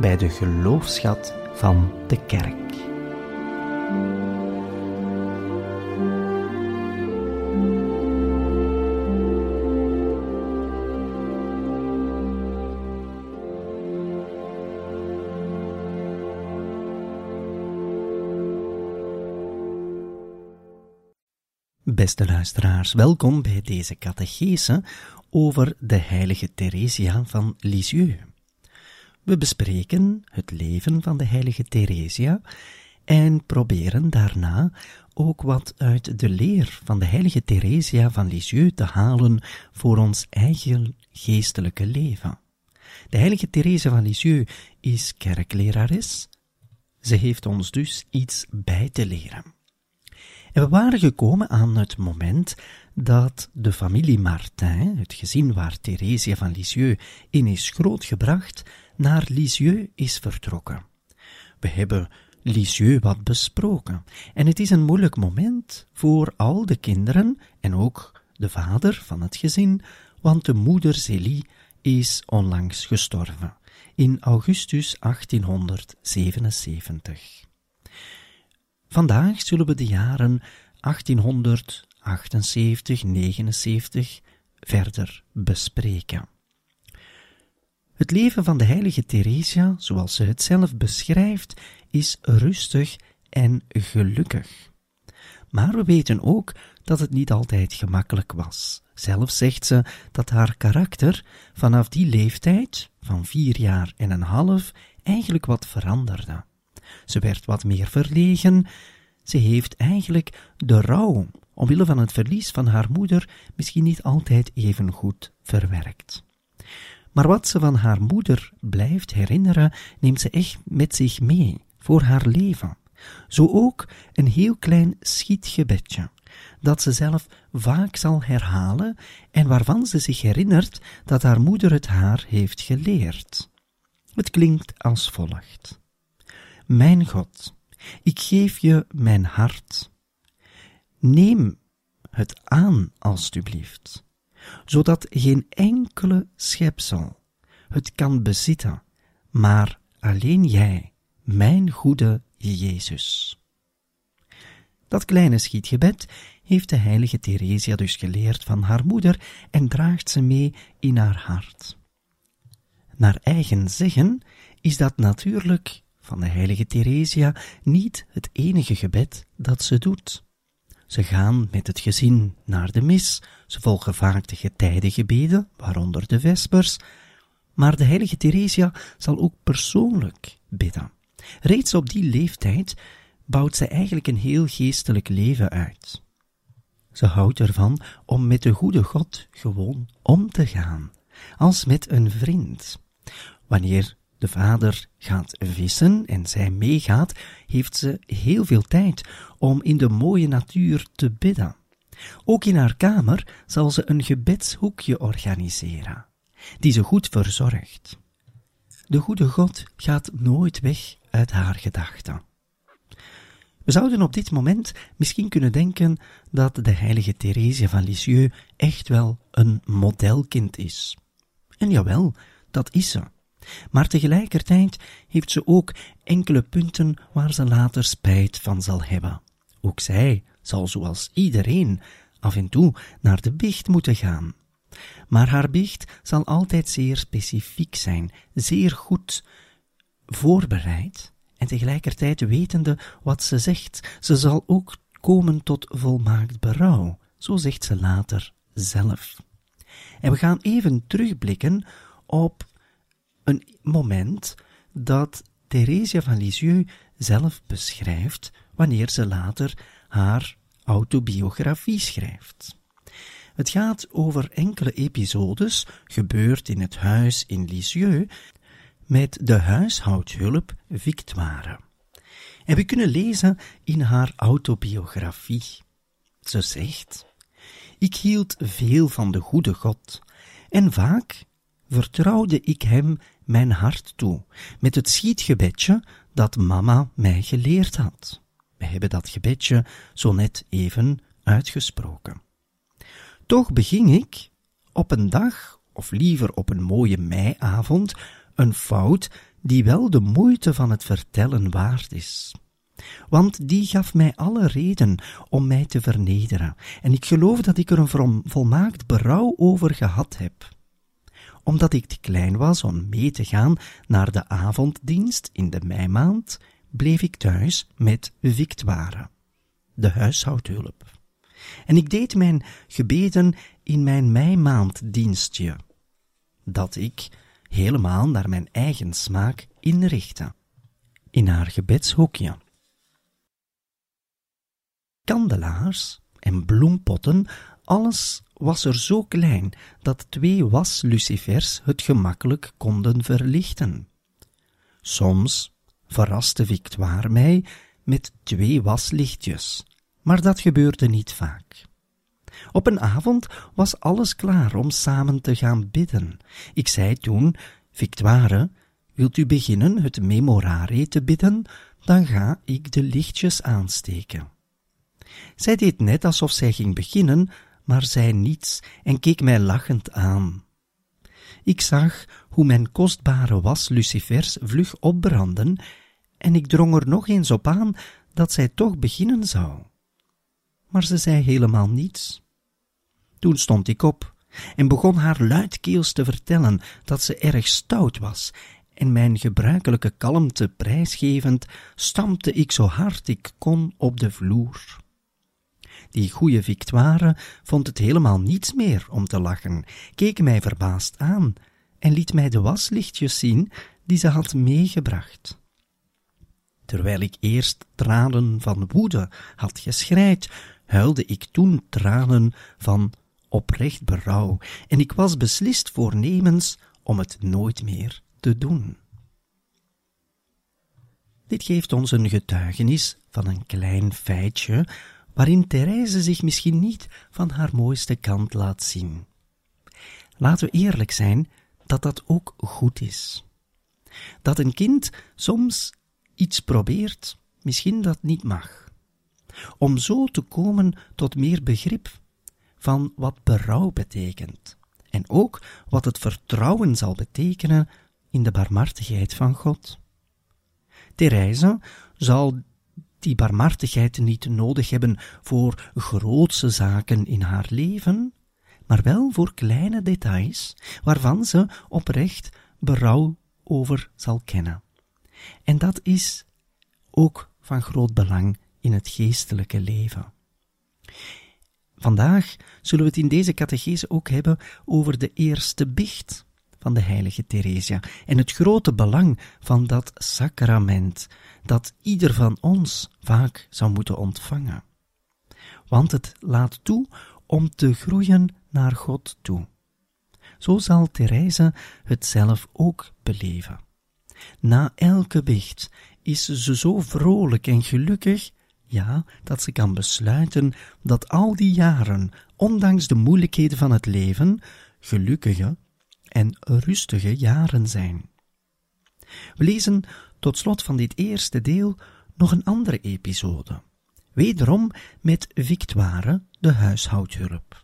bij de geloofschat van de kerk. Beste luisteraars, welkom bij deze catechese over de heilige Theresia van Lisieux. We bespreken het leven van de heilige Theresia en proberen daarna ook wat uit de leer van de heilige Theresia van Lisieux te halen voor ons eigen geestelijke leven. De heilige Theresia van Lisieux is kerklerares. Ze heeft ons dus iets bij te leren. En we waren gekomen aan het moment dat de familie Martin, het gezin waar Theresia van Lisieux in is grootgebracht, naar Lisieux is vertrokken. We hebben Lisieux wat besproken, en het is een moeilijk moment voor al de kinderen en ook de vader van het gezin, want de moeder Zélie is onlangs gestorven, in augustus 1877. Vandaag zullen we de jaren 1878, 79 verder bespreken. Het leven van de heilige Theresia, zoals ze het zelf beschrijft, is rustig en gelukkig. Maar we weten ook dat het niet altijd gemakkelijk was. Zelf zegt ze dat haar karakter vanaf die leeftijd, van vier jaar en een half, eigenlijk wat veranderde. Ze werd wat meer verlegen. Ze heeft eigenlijk de rouw, omwille van het verlies van haar moeder, misschien niet altijd even goed verwerkt. Maar wat ze van haar moeder blijft herinneren, neemt ze echt met zich mee, voor haar leven. Zo ook een heel klein schietgebedje, dat ze zelf vaak zal herhalen en waarvan ze zich herinnert dat haar moeder het haar heeft geleerd. Het klinkt als volgt. Mijn God, ik geef je mijn hart. Neem het aan, alstublieft, zodat geen enkele schepsel het kan bezitten, maar alleen jij, mijn goede Jezus. Dat kleine schietgebed heeft de heilige Theresia dus geleerd van haar moeder en draagt ze mee in haar hart. Naar eigen zeggen is dat natuurlijk van de heilige Theresia niet het enige gebed dat ze doet. Ze gaan met het gezin naar de mis, ze volgen vaak de getijdengebeden, waaronder de vespers, maar de heilige Theresia zal ook persoonlijk bidden. Reeds op die leeftijd bouwt ze eigenlijk een heel geestelijk leven uit. Ze houdt ervan om met de goede God gewoon om te gaan, als met een vriend. Wanneer de vader gaat vissen en zij meegaat, heeft ze heel veel tijd om in de mooie natuur te bidden. Ook in haar kamer zal ze een gebedshoekje organiseren, die ze goed verzorgt. De goede God gaat nooit weg uit haar gedachten. We zouden op dit moment misschien kunnen denken dat de heilige Theresia van Lisieux echt wel een modelkind is. En jawel, dat is ze. Maar tegelijkertijd heeft ze ook enkele punten waar ze later spijt van zal hebben. Ook zij zal zoals iedereen af en toe naar de biecht moeten gaan. Maar haar biecht zal altijd zeer specifiek zijn, zeer goed voorbereid en tegelijkertijd wetende wat ze zegt. Ze zal ook komen tot volmaakt berouw, zo zegt ze later zelf. En we gaan even terugblikken op een moment dat Theresia van Lisieux zelf beschrijft wanneer ze later haar autobiografie schrijft. Het gaat over enkele episodes, gebeurd in het huis in Lisieux, met de huishoudhulp Victoire. En we kunnen lezen in haar autobiografie. Ze zegt: Ik hield veel van de goede God, en vaak vertrouwde ik hem mijn hart toe, met het schietgebedje dat mama mij geleerd had. We hebben dat gebedje zo net even uitgesproken. Toch beging ik op een dag, of liever op een mooie meiavond, een fout die wel de moeite van het vertellen waard is. Want die gaf mij alle reden om mij te vernederen, en ik geloof dat ik er een volmaakt berouw over gehad heb. Omdat ik te klein was om mee te gaan naar de avonddienst in de meimaand, bleef ik thuis met Victoire, de huishoudhulp. En ik deed mijn gebeden in mijn meimaanddienstje, dat ik helemaal naar mijn eigen smaak inrichtte, in haar gebedshoekje. Kandelaars en bloempotten, alles was er zo klein dat twee waslucifers het gemakkelijk konden verlichten. Soms verraste Victoire mij met twee waslichtjes, maar dat gebeurde niet vaak. Op een avond was alles klaar om samen te gaan bidden. Ik zei toen, Victoire, wilt u beginnen het memorare te bidden? Dan ga ik de lichtjes aansteken. Zij deed net alsof zij ging beginnen, maar zei niets en keek mij lachend aan. Ik zag hoe mijn kostbare waslucifers vlug opbranden en ik drong er nog eens op aan dat zij toch beginnen zou. Maar ze zei helemaal niets. Toen stond ik op en begon haar luidkeels te vertellen dat ze erg stout was, en mijn gebruikelijke kalmte prijsgevend stampte ik zo hard ik kon op de vloer. Die goeie Victoire vond het helemaal niets meer om te lachen, keek mij verbaasd aan en liet mij de waslichtjes zien die ze had meegebracht. Terwijl ik eerst tranen van woede had geschreid, huilde ik toen tranen van oprecht berouw, en ik was beslist voornemens om het nooit meer te doen. Dit geeft ons een getuigenis van een klein feitje waarin Therese zich misschien niet van haar mooiste kant laat zien. Laten we eerlijk zijn dat dat ook goed is. Dat een kind soms iets probeert, misschien dat niet mag. Om zo te komen tot meer begrip van wat berouw betekent en ook wat het vertrouwen zal betekenen in de barmhartigheid van God. Therese zal die barmhartigheid niet nodig hebben voor grootse zaken in haar leven, maar wel voor kleine details waarvan ze oprecht berouw over zal kennen. En dat is ook van groot belang in het geestelijke leven. Vandaag zullen we het in deze catechese ook hebben over de eerste bicht van de heilige Theresia en het grote belang van dat sacrament dat ieder van ons vaak zou moeten ontvangen. Want het laat toe om te groeien naar God toe. Zo zal Therese het zelf ook beleven. Na elke bicht is ze zo vrolijk en gelukkig, ja, dat ze kan besluiten dat al die jaren, ondanks de moeilijkheden van het leven, gelukkige en rustige jaren zijn. We lezen tot slot van dit eerste deel nog een andere episode, wederom met Victoire, de huishoudhulp.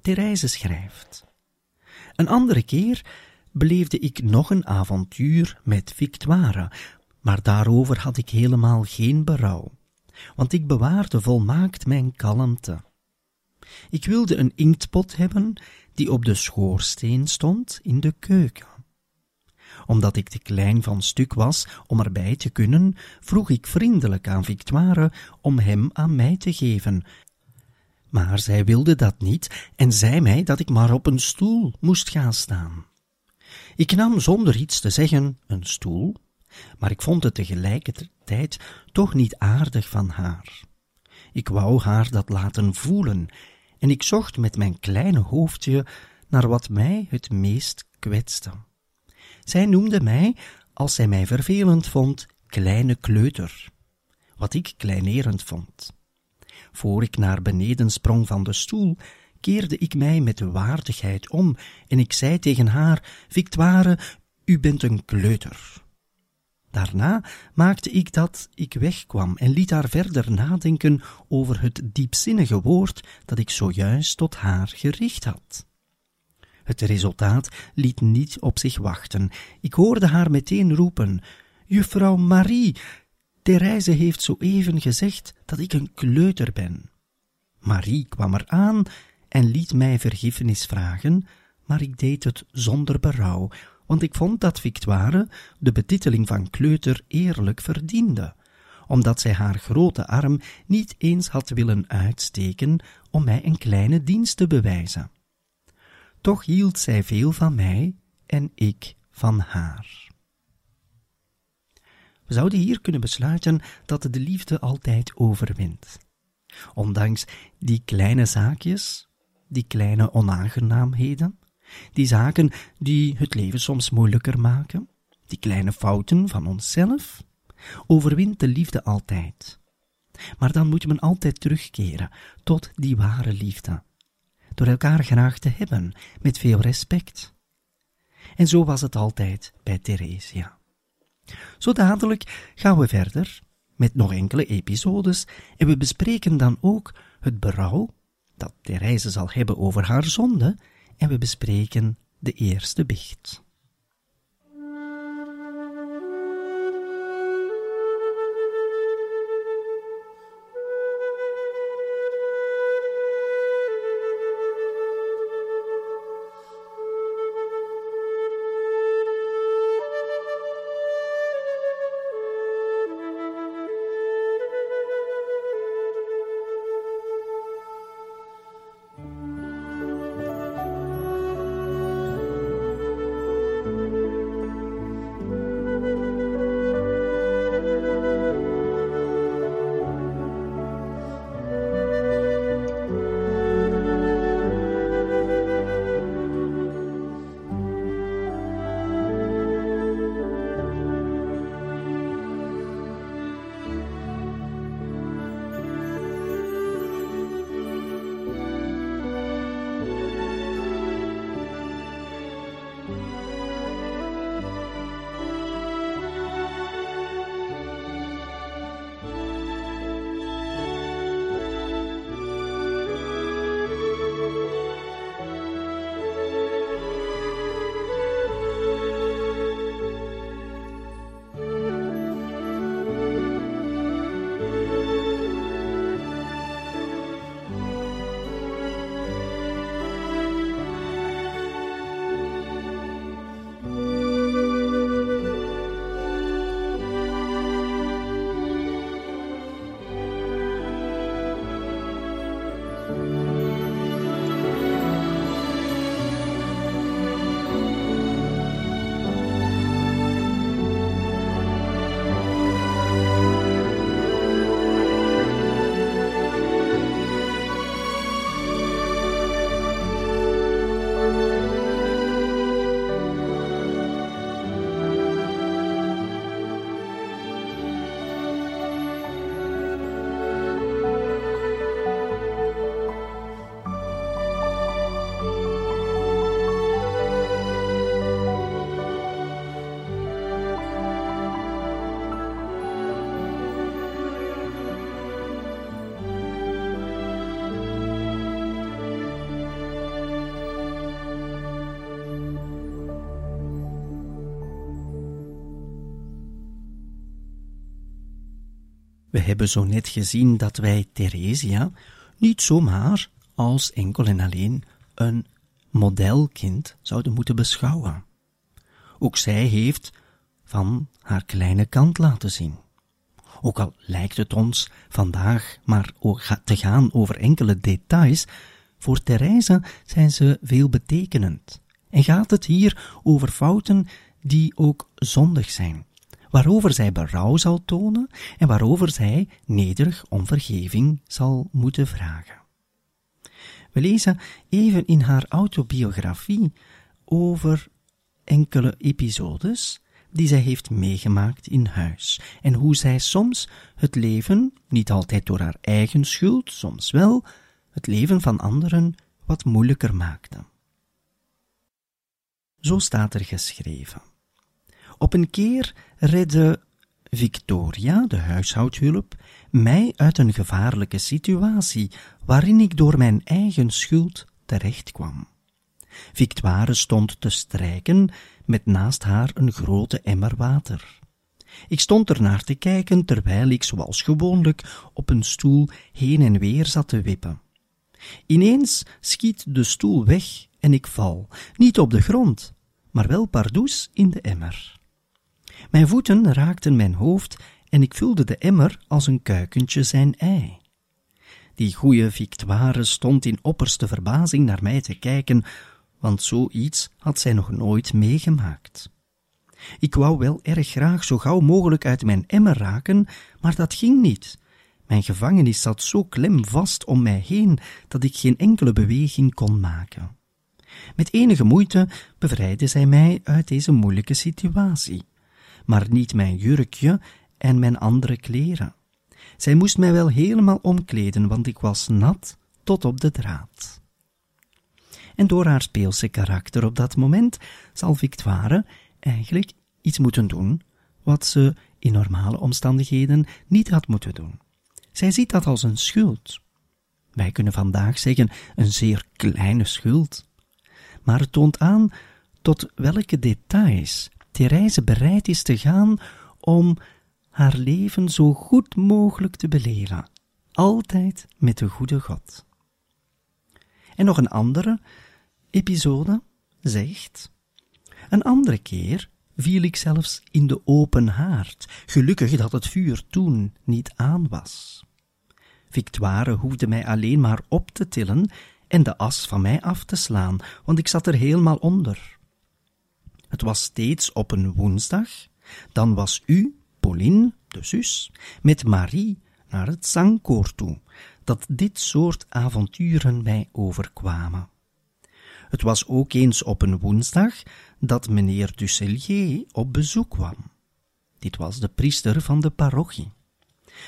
Therese schrijft: Een andere keer beleefde ik nog een avontuur met Victoire, maar daarover had ik helemaal geen berouw, want ik bewaarde volmaakt mijn kalmte. Ik wilde een inktpot hebben die op de schoorsteen stond in de keuken. Omdat ik te klein van stuk was om erbij te kunnen, vroeg ik vriendelijk aan Victoire om hem aan mij te geven. Maar zij wilde dat niet en zei mij dat ik maar op een stoel moest gaan staan. Ik nam zonder iets te zeggen een stoel, maar ik vond het tegelijkertijd toch niet aardig van haar. Ik wou haar dat laten voelen, en ik zocht met mijn kleine hoofdje naar wat mij het meest kwetste. Zij noemde mij, als zij mij vervelend vond, kleine kleuter, wat ik kleinerend vond. Voor ik naar beneden sprong van de stoel, keerde ik mij met waardigheid om en ik zei tegen haar, Victoire, u bent een kleuter. Daarna maakte ik dat ik wegkwam en liet haar verder nadenken over het diepzinnige woord dat ik zojuist tot haar gericht had. Het resultaat liet niet op zich wachten. Ik hoorde haar meteen roepen: Juffrouw Marie, Therese heeft zo even gezegd dat ik een kleuter ben. Marie kwam er aan en liet mij vergiffenis vragen, maar ik deed het zonder berouw, want ik vond dat Victoire de betiteling van kleuter eerlijk verdiende, omdat zij haar grote arm niet eens had willen uitsteken om mij een kleine dienst te bewijzen. Toch hield zij veel van mij en ik van haar. We zouden hier kunnen besluiten dat de liefde altijd overwint. Ondanks die kleine zaakjes, die kleine onaangenaamheden, die zaken die het leven soms moeilijker maken, die kleine fouten van onszelf, overwint de liefde altijd. Maar dan moet men altijd terugkeren tot die ware liefde, door elkaar graag te hebben, met veel respect. En zo was het altijd bij Theresia. Zo dadelijk gaan we verder met nog enkele episodes en we bespreken dan ook het berouw dat Therese zal hebben over haar zonde en we bespreken de eerste biecht. Hebben zo net gezien dat wij Theresia niet zomaar als enkel en alleen een modelkind zouden moeten beschouwen. Ook zij heeft van haar kleine kant laten zien. Ook al lijkt het ons vandaag maar te gaan over enkele details, voor Therese zijn ze veelbetekenend. En gaat het hier over fouten die ook zondig zijn, waarover zij berouw zal tonen en waarover zij nederig om vergeving zal moeten vragen. We lezen even in haar autobiografie over enkele episodes die zij heeft meegemaakt in huis en hoe zij soms het leven, niet altijd door haar eigen schuld, soms wel, het leven van anderen wat moeilijker maakte. Zo staat er geschreven. Op een keer redde Victoria, de huishoudhulp, mij uit een gevaarlijke situatie waarin ik door mijn eigen schuld terecht kwam. Victoire stond te strijken met naast haar een grote emmer water. Ik stond er naar te kijken terwijl ik zoals gewoonlijk op een stoel heen en weer zat te wippen. Ineens schiet de stoel weg en ik val, niet op de grond, maar wel pardoes in de emmer. Mijn voeten raakten mijn hoofd en ik vulde de emmer als een kuikentje zijn ei. Die goeie Victoire stond in opperste verbazing naar mij te kijken, want zoiets had zij nog nooit meegemaakt. Ik wou wel erg graag zo gauw mogelijk uit mijn emmer raken, maar dat ging niet. Mijn gevangenis zat zo klem vast om mij heen dat ik geen enkele beweging kon maken. Met enige moeite bevrijdde zij mij uit deze moeilijke situatie, maar niet mijn jurkje en mijn andere kleren. Zij moest mij wel helemaal omkleden, want ik was nat tot op de draad. En door haar speelse karakter op dat moment zal Victoire eigenlijk iets moeten doen wat ze in normale omstandigheden niet had moeten doen. Zij ziet dat als een schuld. Wij kunnen vandaag zeggen een zeer kleine schuld. Maar het toont aan tot welke details Therese bereid is te gaan om haar leven zo goed mogelijk te beleven, altijd met de goede God. En nog een andere episode zegt: Een andere keer viel ik zelfs in de open haard, gelukkig dat het vuur toen niet aan was. Victoire hoefde mij alleen maar op te tillen en de as van mij af te slaan, want ik zat er helemaal onder. Het was steeds op een woensdag, dan was u, Pauline, de zus, met Marie naar het zangkoor toe, dat dit soort avonturen mij overkwamen. Het was ook eens op een woensdag dat meneer Dusselier op bezoek kwam. Dit was de priester van de parochie.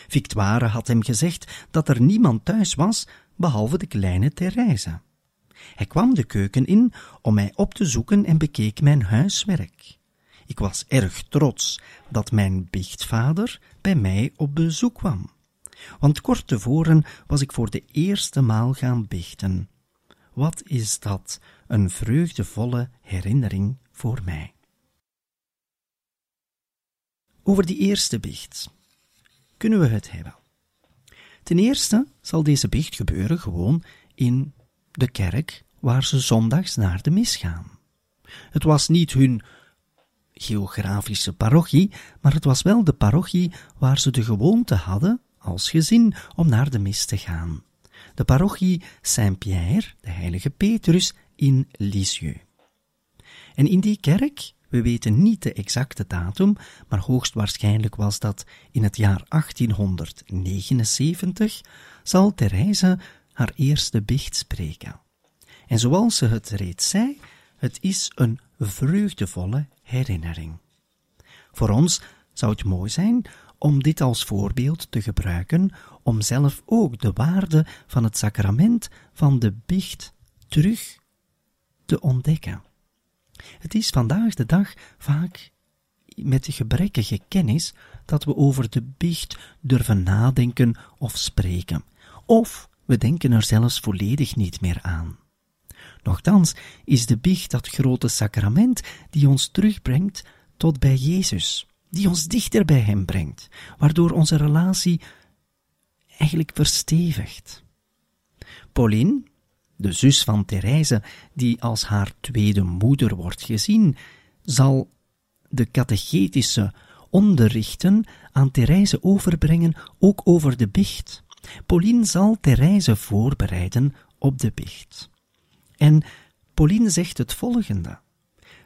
Victoire had hem gezegd dat er niemand thuis was behalve de kleine Therese. Hij kwam de keuken in om mij op te zoeken en bekeek mijn huiswerk. Ik was erg trots dat mijn biechtvader bij mij op bezoek kwam. Want kort tevoren was ik voor de eerste maal gaan biechten. Wat is dat een vreugdevolle herinnering voor mij. Over die eerste biecht kunnen we het hebben. Ten eerste zal deze biecht gebeuren gewoon in de kerk waar ze zondags naar de mis gaan. Het was niet hun geografische parochie, maar het was wel de parochie waar ze de gewoonte hadden als gezin om naar de mis te gaan. De parochie Saint-Pierre, de heilige Petrus, in Lisieux. En in die kerk, we weten niet de exacte datum, maar hoogstwaarschijnlijk was dat in het jaar 1879, zal Therese haar eerste biecht spreken. En zoals ze het reeds zei, het is een vreugdevolle herinnering. Voor ons zou het mooi zijn om dit als voorbeeld te gebruiken om zelf ook de waarde van het sacrament van de biecht terug te ontdekken. Het is vandaag de dag vaak met de gebrekkige kennis dat we over de biecht durven nadenken of spreken, of we denken er zelfs volledig niet meer aan. Nochtans is de biecht dat grote sacrament die ons terugbrengt tot bij Jezus, die ons dichter bij Hem brengt, waardoor onze relatie eigenlijk verstevigt. Pauline, de zus van Therese, die als haar tweede moeder wordt gezien, zal de catechetische onderrichten aan Therese overbrengen, ook over de bicht. Pauline zal Therese voorbereiden op de bicht. En Pauline zegt het volgende.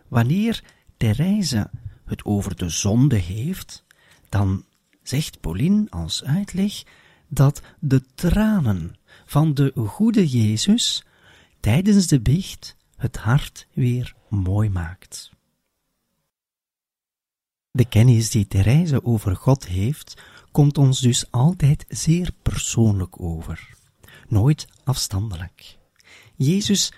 Wanneer Therese het over de zonde heeft, dan zegt Pauline als uitleg dat de tranen van de goede Jezus tijdens de biecht het hart weer mooi maakt. De kennis die Therese over God heeft, komt ons dus altijd zeer persoonlijk over, nooit afstandelijk. Jezus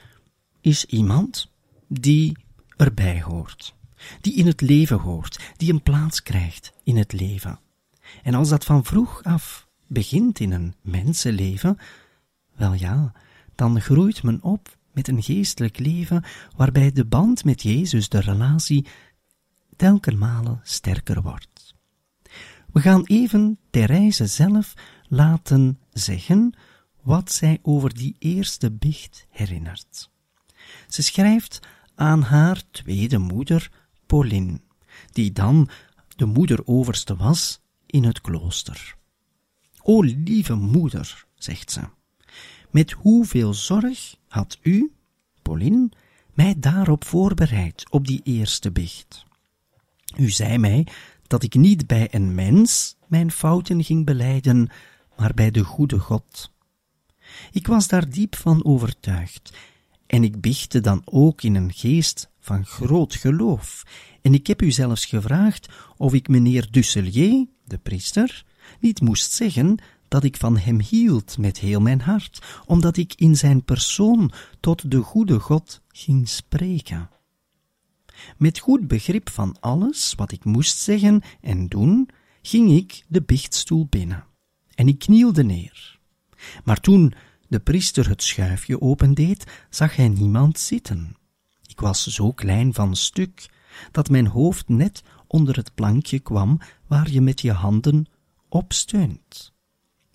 is iemand die erbij hoort, die in het leven hoort, die een plaats krijgt in het leven. En als dat van vroeg af begint in een mensenleven, wel ja, dan groeit men op met een geestelijk leven waarbij de band met Jezus, de relatie, telkenmale sterker wordt. We gaan even Therese zelf laten zeggen wat zij over die eerste biecht herinnert. Ze schrijft aan haar tweede moeder, Pauline, die dan de moeder-overste was in het klooster. O lieve moeder, zegt ze, met hoeveel zorg had u, Pauline, mij daarop voorbereid, op die eerste biecht. U zei mij dat ik niet bij een mens mijn fouten ging beleiden, maar bij de goede God. Ik was daar diep van overtuigd, en ik biechtte dan ook in een geest van groot geloof, en ik heb u zelfs gevraagd of ik meneer Dusselier, de priester, niet moest zeggen dat ik van hem hield met heel mijn hart, omdat ik in zijn persoon tot de goede God ging spreken. Met goed begrip van alles wat ik moest zeggen en doen, ging ik de biechtstoel binnen en ik knielde neer. Maar toen de priester het schuifje opendeed, zag hij niemand zitten. Ik was zo klein van stuk dat mijn hoofd net onder het plankje kwam waar je met je handen op steunt.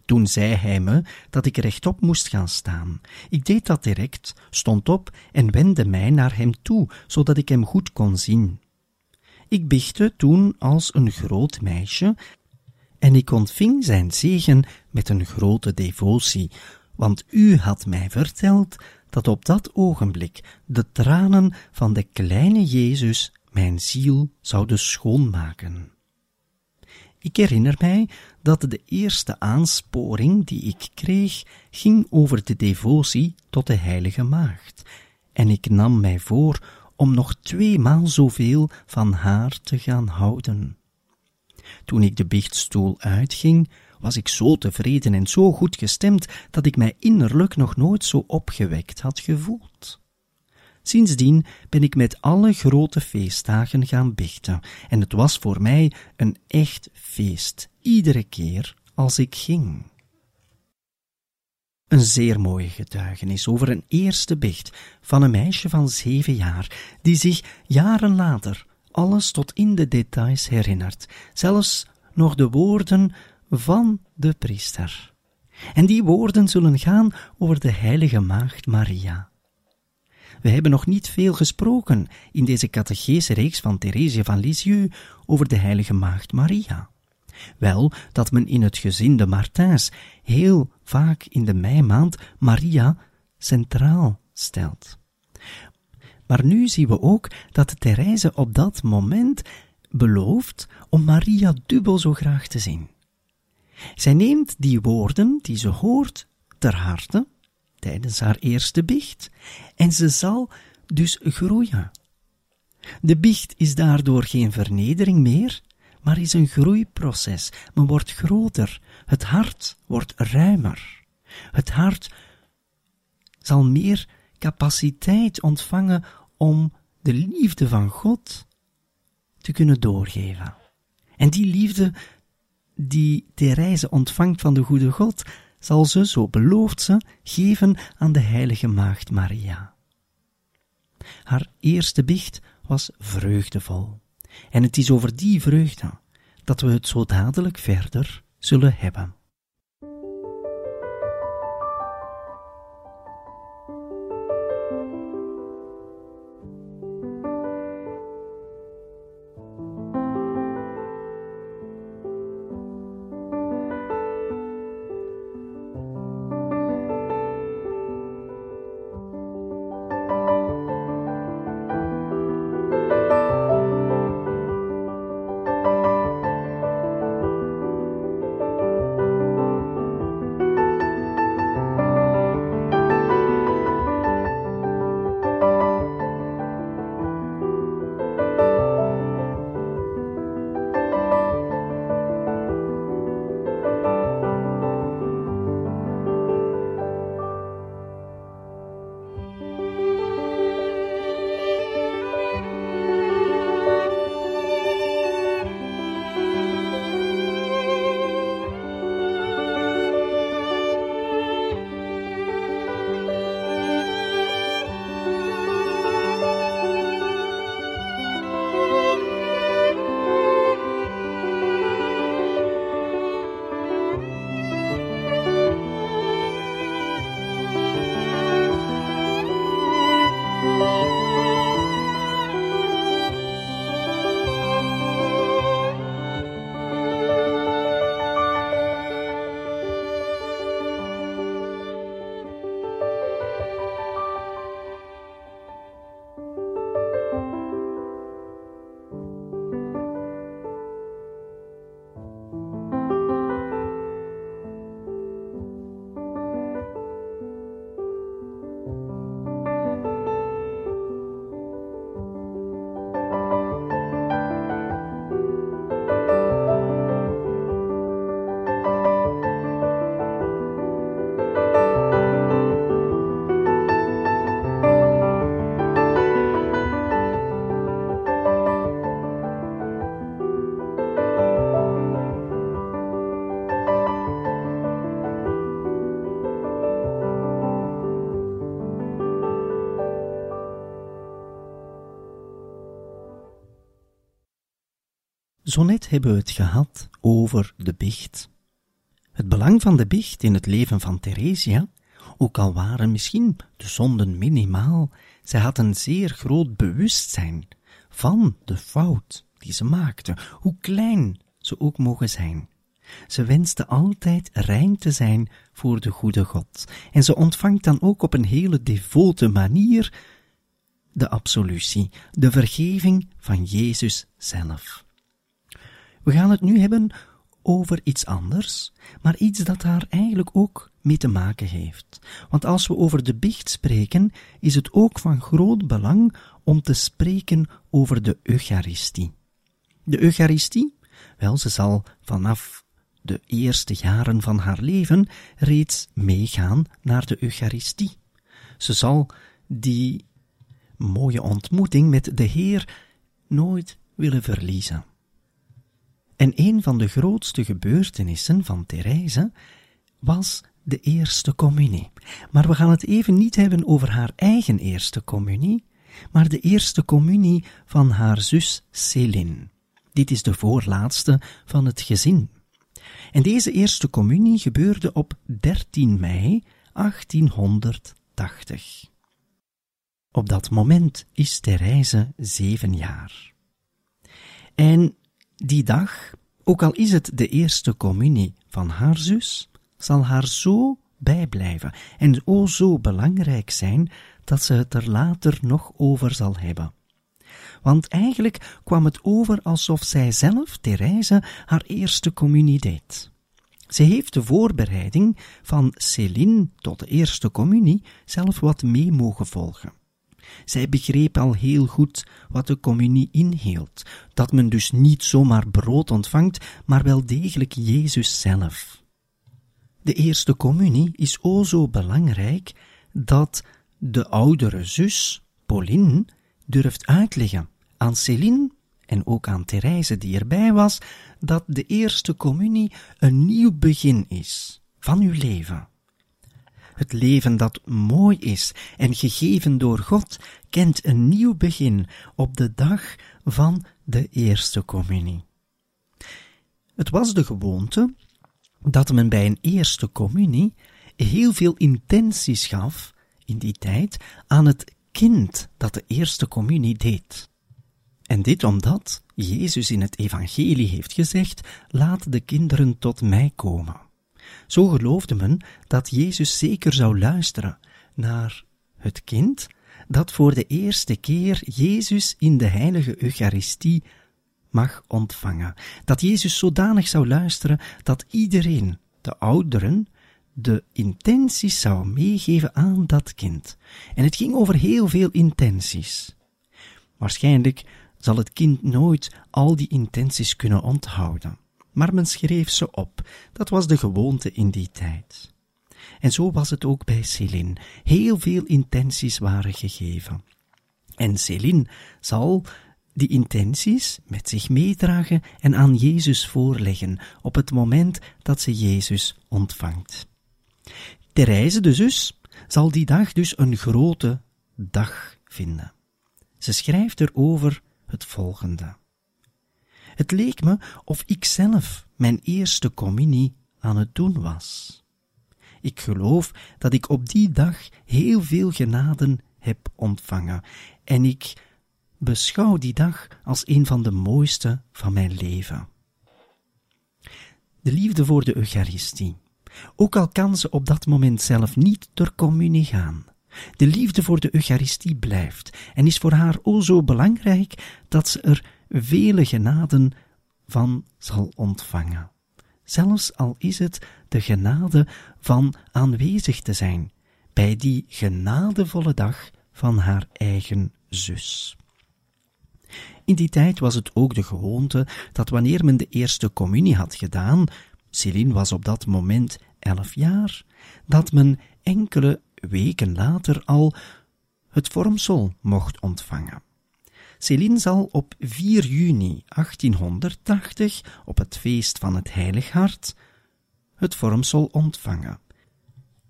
Toen zei hij me dat ik rechtop moest gaan staan. Ik deed dat direct, stond op en wendde mij naar hem toe, zodat ik hem goed kon zien. Ik bichtte toen als een groot meisje, en ik ontving zijn zegen met een grote devotie, want u had mij verteld dat op dat ogenblik de tranen van de kleine Jezus mijn ziel zouden schoonmaken. Ik herinner mij dat de eerste aansporing die ik kreeg ging over de devotie tot de Heilige Maagd, en ik nam mij voor om nog tweemaal zoveel van haar te gaan houden. Toen ik de biechtstoel uitging, was ik zo tevreden en zo goed gestemd dat ik mij innerlijk nog nooit zo opgewekt had gevoeld. Sindsdien ben ik met alle grote feestdagen gaan bichten, en het was voor mij een echt feest, iedere keer als ik ging. Een zeer mooie getuigenis over een eerste bicht van een meisje van zeven jaar, die zich jaren later alles tot in de details herinnert, zelfs nog de woorden van de priester. En die woorden zullen gaan over de heilige maagd Maria. We hebben nog niet veel gesproken in deze catechese reeks van Therese van Lisieux over de heilige maagd Maria. Wel dat men in het gezin de Martins heel vaak in de meimaand Maria centraal stelt. Maar nu zien we ook dat Therese op dat moment belooft om Maria dubbel zo graag te zien. Zij neemt die woorden die ze hoort ter harte tijdens haar eerste biecht en ze zal dus groeien. De biecht is daardoor geen vernedering meer, maar is een groeiproces. Men wordt groter, het hart wordt ruimer. Het hart zal meer capaciteit ontvangen om de liefde van God te kunnen doorgeven. En die liefde die Therese ontvangt van de goede God, zal ze, zo belooft ze, geven aan de heilige maagd Maria. Haar eerste biecht was vreugdevol. En het is over die vreugde dat we het zo dadelijk verder zullen hebben. Zo net hebben we het gehad over de biecht. Het belang van de biecht in het leven van Theresia, ook al waren misschien de zonden minimaal, zij had een zeer groot bewustzijn van de fout die ze maakte, hoe klein ze ook mogen zijn. Ze wenste altijd rein te zijn voor de goede God, en ze ontvangt dan ook op een hele devote manier de absolutie, de vergeving van Jezus zelf. We gaan het nu hebben over iets anders, maar iets dat daar eigenlijk ook mee te maken heeft. Want als we over de biecht spreken, is het ook van groot belang om te spreken over de Eucharistie. De Eucharistie, wel, ze zal vanaf de eerste jaren van haar leven reeds meegaan naar de Eucharistie. Ze zal die mooie ontmoeting met de Heer nooit willen verliezen. En een van de grootste gebeurtenissen van Therese was de eerste communie. Maar we gaan het even niet hebben over haar eigen eerste communie, maar de eerste communie van haar zus Céline. Dit is de voorlaatste van het gezin. En deze eerste communie gebeurde op 13 mei 1880. Op dat moment is Therese zeven jaar. En die dag, ook al is het de eerste communie van haar zus, zal haar zo bijblijven en o zo belangrijk zijn dat ze het er later nog over zal hebben. Want eigenlijk kwam het over alsof zij zelf, Therese, haar eerste communie deed. Ze heeft de voorbereiding van Céline tot de eerste communie zelf wat mee mogen volgen. Zij begreep al heel goed wat de communie inhield, dat men dus niet zomaar brood ontvangt, maar wel degelijk Jezus zelf. De eerste communie is o zo belangrijk dat de oudere zus, Pauline, durft uitleggen aan Céline en ook aan Therese die erbij was, dat de eerste communie een nieuw begin is van uw leven. Het leven dat mooi is en gegeven door God kent een nieuw begin op de dag van de eerste communie. Het was de gewoonte dat men bij een eerste communie heel veel intenties gaf in die tijd aan het kind dat de eerste communie deed. En dit omdat Jezus in het evangelie heeft gezegd, laat de kinderen tot mij komen. Zo geloofde men dat Jezus zeker zou luisteren naar het kind dat voor de eerste keer Jezus in de heilige Eucharistie mag ontvangen. Dat Jezus zodanig zou luisteren dat iedereen, de ouderen, de intenties zou meegeven aan dat kind. En het ging over heel veel intenties. Waarschijnlijk zal het kind nooit al die intenties kunnen onthouden maar men schreef ze op. Dat was de gewoonte in die tijd. En zo was het ook bij Céline. Heel veel intenties waren gegeven. En Céline zal die intenties met zich meedragen en aan Jezus voorleggen op het moment dat ze Jezus ontvangt. Therese, de zus, zal die dag dus een grote dag vinden. Ze schrijft erover het volgende. Het leek me of ik zelf mijn eerste communie aan het doen was. Ik geloof dat ik op die dag heel veel genaden heb ontvangen en ik beschouw die dag als een van de mooiste van mijn leven. De liefde voor de Eucharistie. Ook al kan ze op dat moment zelf niet ter communie gaan, De liefde voor de Eucharistie blijft en is voor haar o zo belangrijk dat ze er vele genaden van zal ontvangen. Zelfs al is het de genade van aanwezig te zijn bij die genadevolle dag van haar eigen zus. In die tijd was het ook de gewoonte dat wanneer men de eerste communie had gedaan, Céline was op dat moment elf jaar, dat men enkele weken later al het vormsel mocht ontvangen. Céline zal op 4 juni 1880, op het feest van het Heilig Hart, het vormsel ontvangen.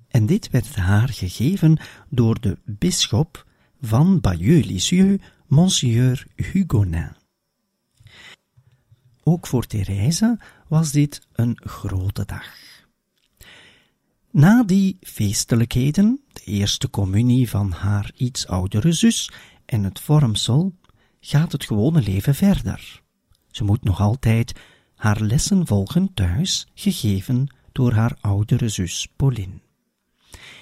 En dit werd haar gegeven door de bisschop van Bayeux-Lisieux, Monsieur Hugonin. Ook voor Therese was dit een grote dag. Na die feestelijkheden, de eerste communie van haar iets oudere zus en het vormsel, gaat het gewone leven verder. Ze moet nog altijd haar lessen volgen thuis, gegeven door haar oudere zus Pauline.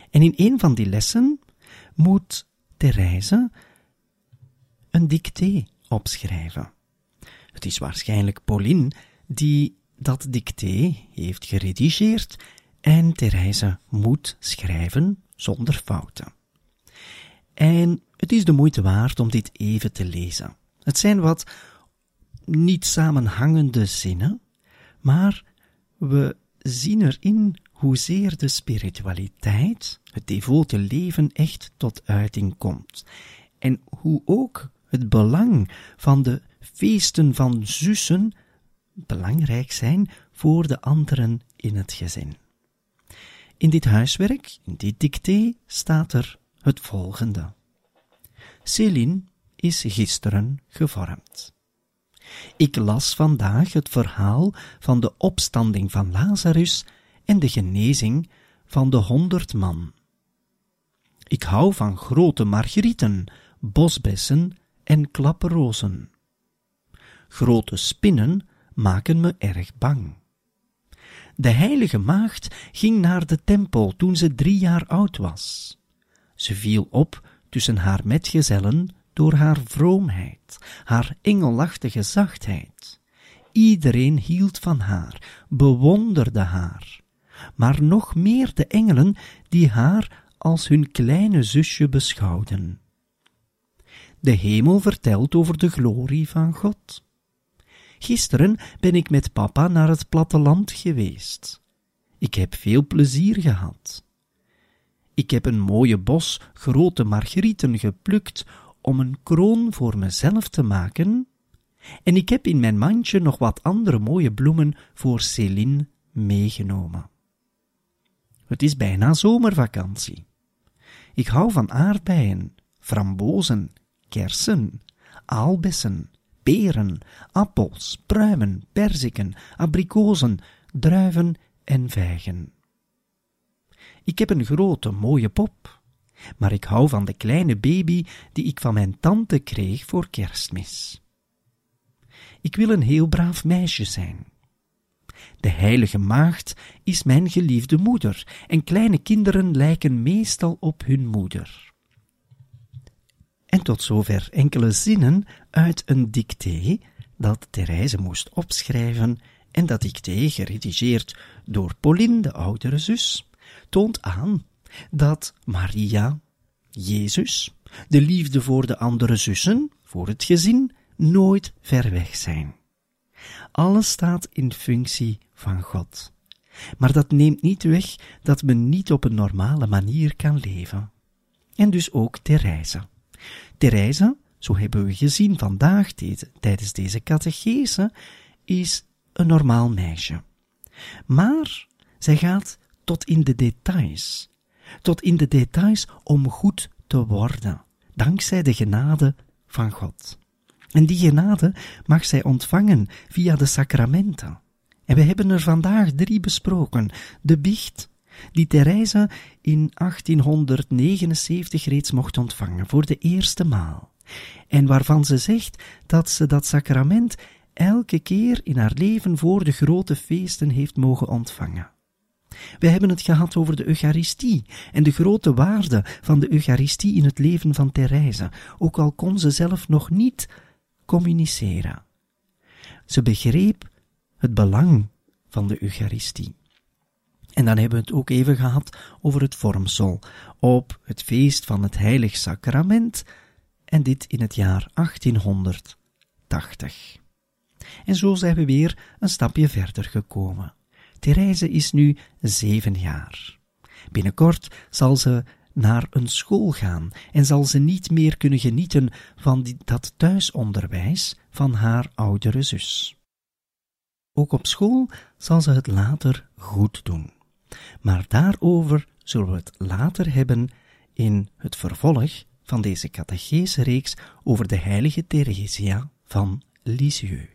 En in een van die lessen moet Therese een dicté opschrijven. Het is waarschijnlijk Pauline die dat dicté heeft geredigeerd en Therese moet schrijven zonder fouten. En het is de moeite waard om dit even te lezen. Het zijn wat niet samenhangende zinnen, maar we zien erin hoezeer de spiritualiteit, het devote leven echt tot uiting komt. En hoe ook het belang van de feesten van zussen belangrijk zijn voor de anderen in het gezin. In dit huiswerk, in dit dicté, staat er het volgende. Céline is gisteren gevormd. Ik las vandaag het verhaal van de opstanding van Lazarus en de genezing van de honderd man. Ik hou van grote margrieten, bosbessen en klapperrozen. Grote spinnen maken me erg bang. De heilige maagd ging naar de tempel toen ze drie jaar oud was. Ze viel op tussen haar metgezellen door haar vroomheid, haar engelachtige zachtheid. Iedereen hield van haar, bewonderde haar, maar nog meer de engelen die haar als hun kleine zusje beschouwden. De hemel vertelt over de glorie van God. Gisteren ben ik met papa naar het platteland geweest. Ik heb veel plezier gehad. Ik heb een mooie bos grote margrieten geplukt om een kroon voor mezelf te maken, en ik heb in mijn mandje nog wat andere mooie bloemen voor Céline meegenomen. Het is bijna zomervakantie. Ik hou van aardbeien, frambozen, kersen, aalbessen, peren, appels, pruimen, perziken, abrikozen, druiven en vijgen. Ik heb een grote, mooie pop, maar ik hou van de kleine baby die ik van mijn tante kreeg voor kerstmis. Ik wil een heel braaf meisje zijn. De heilige maagd is mijn geliefde moeder, en kleine kinderen lijken meestal op hun moeder. En tot zover enkele zinnen uit een dicté dat Therese moest opschrijven en dat dicté, geredigeerd door Pauline, de oudere zus, toont aan dat Maria, Jezus, de liefde voor de andere zussen, voor het gezin, nooit ver weg zijn. Alles staat in functie van God. Maar dat neemt niet weg dat men niet op een normale manier kan leven. En dus ook Therese. Therese, zo hebben we gezien vandaag tijdens deze catechese, is een normaal meisje. Maar zij gaat tot in de details. Tot in de details om goed te worden, dankzij de genade van God. En die genade mag zij ontvangen via de sacramenten. En we hebben er vandaag drie besproken. De biecht, die Therese in 1879 reeds mocht ontvangen, voor de eerste maal. En waarvan ze zegt dat ze dat sacrament elke keer in haar leven voor de grote feesten heeft mogen ontvangen. We hebben het gehad over de Eucharistie en de grote waarde van de Eucharistie in het leven van Therese, ook al kon ze zelf nog niet communiceren. Ze begreep het belang van de Eucharistie. En dan hebben we het ook even gehad over het vormsel op het feest van het Heilig Sacrament, en dit in het jaar 1880. En zo zijn we weer een stapje verder gekomen. Therese is nu zeven jaar. Binnenkort zal ze naar een school gaan en zal ze niet meer kunnen genieten van dat thuisonderwijs van haar oudere zus. Ook op school zal ze het later goed doen. Maar daarover zullen we het later hebben in het vervolg van deze catechese reeks over de heilige Theresia van Lisieux.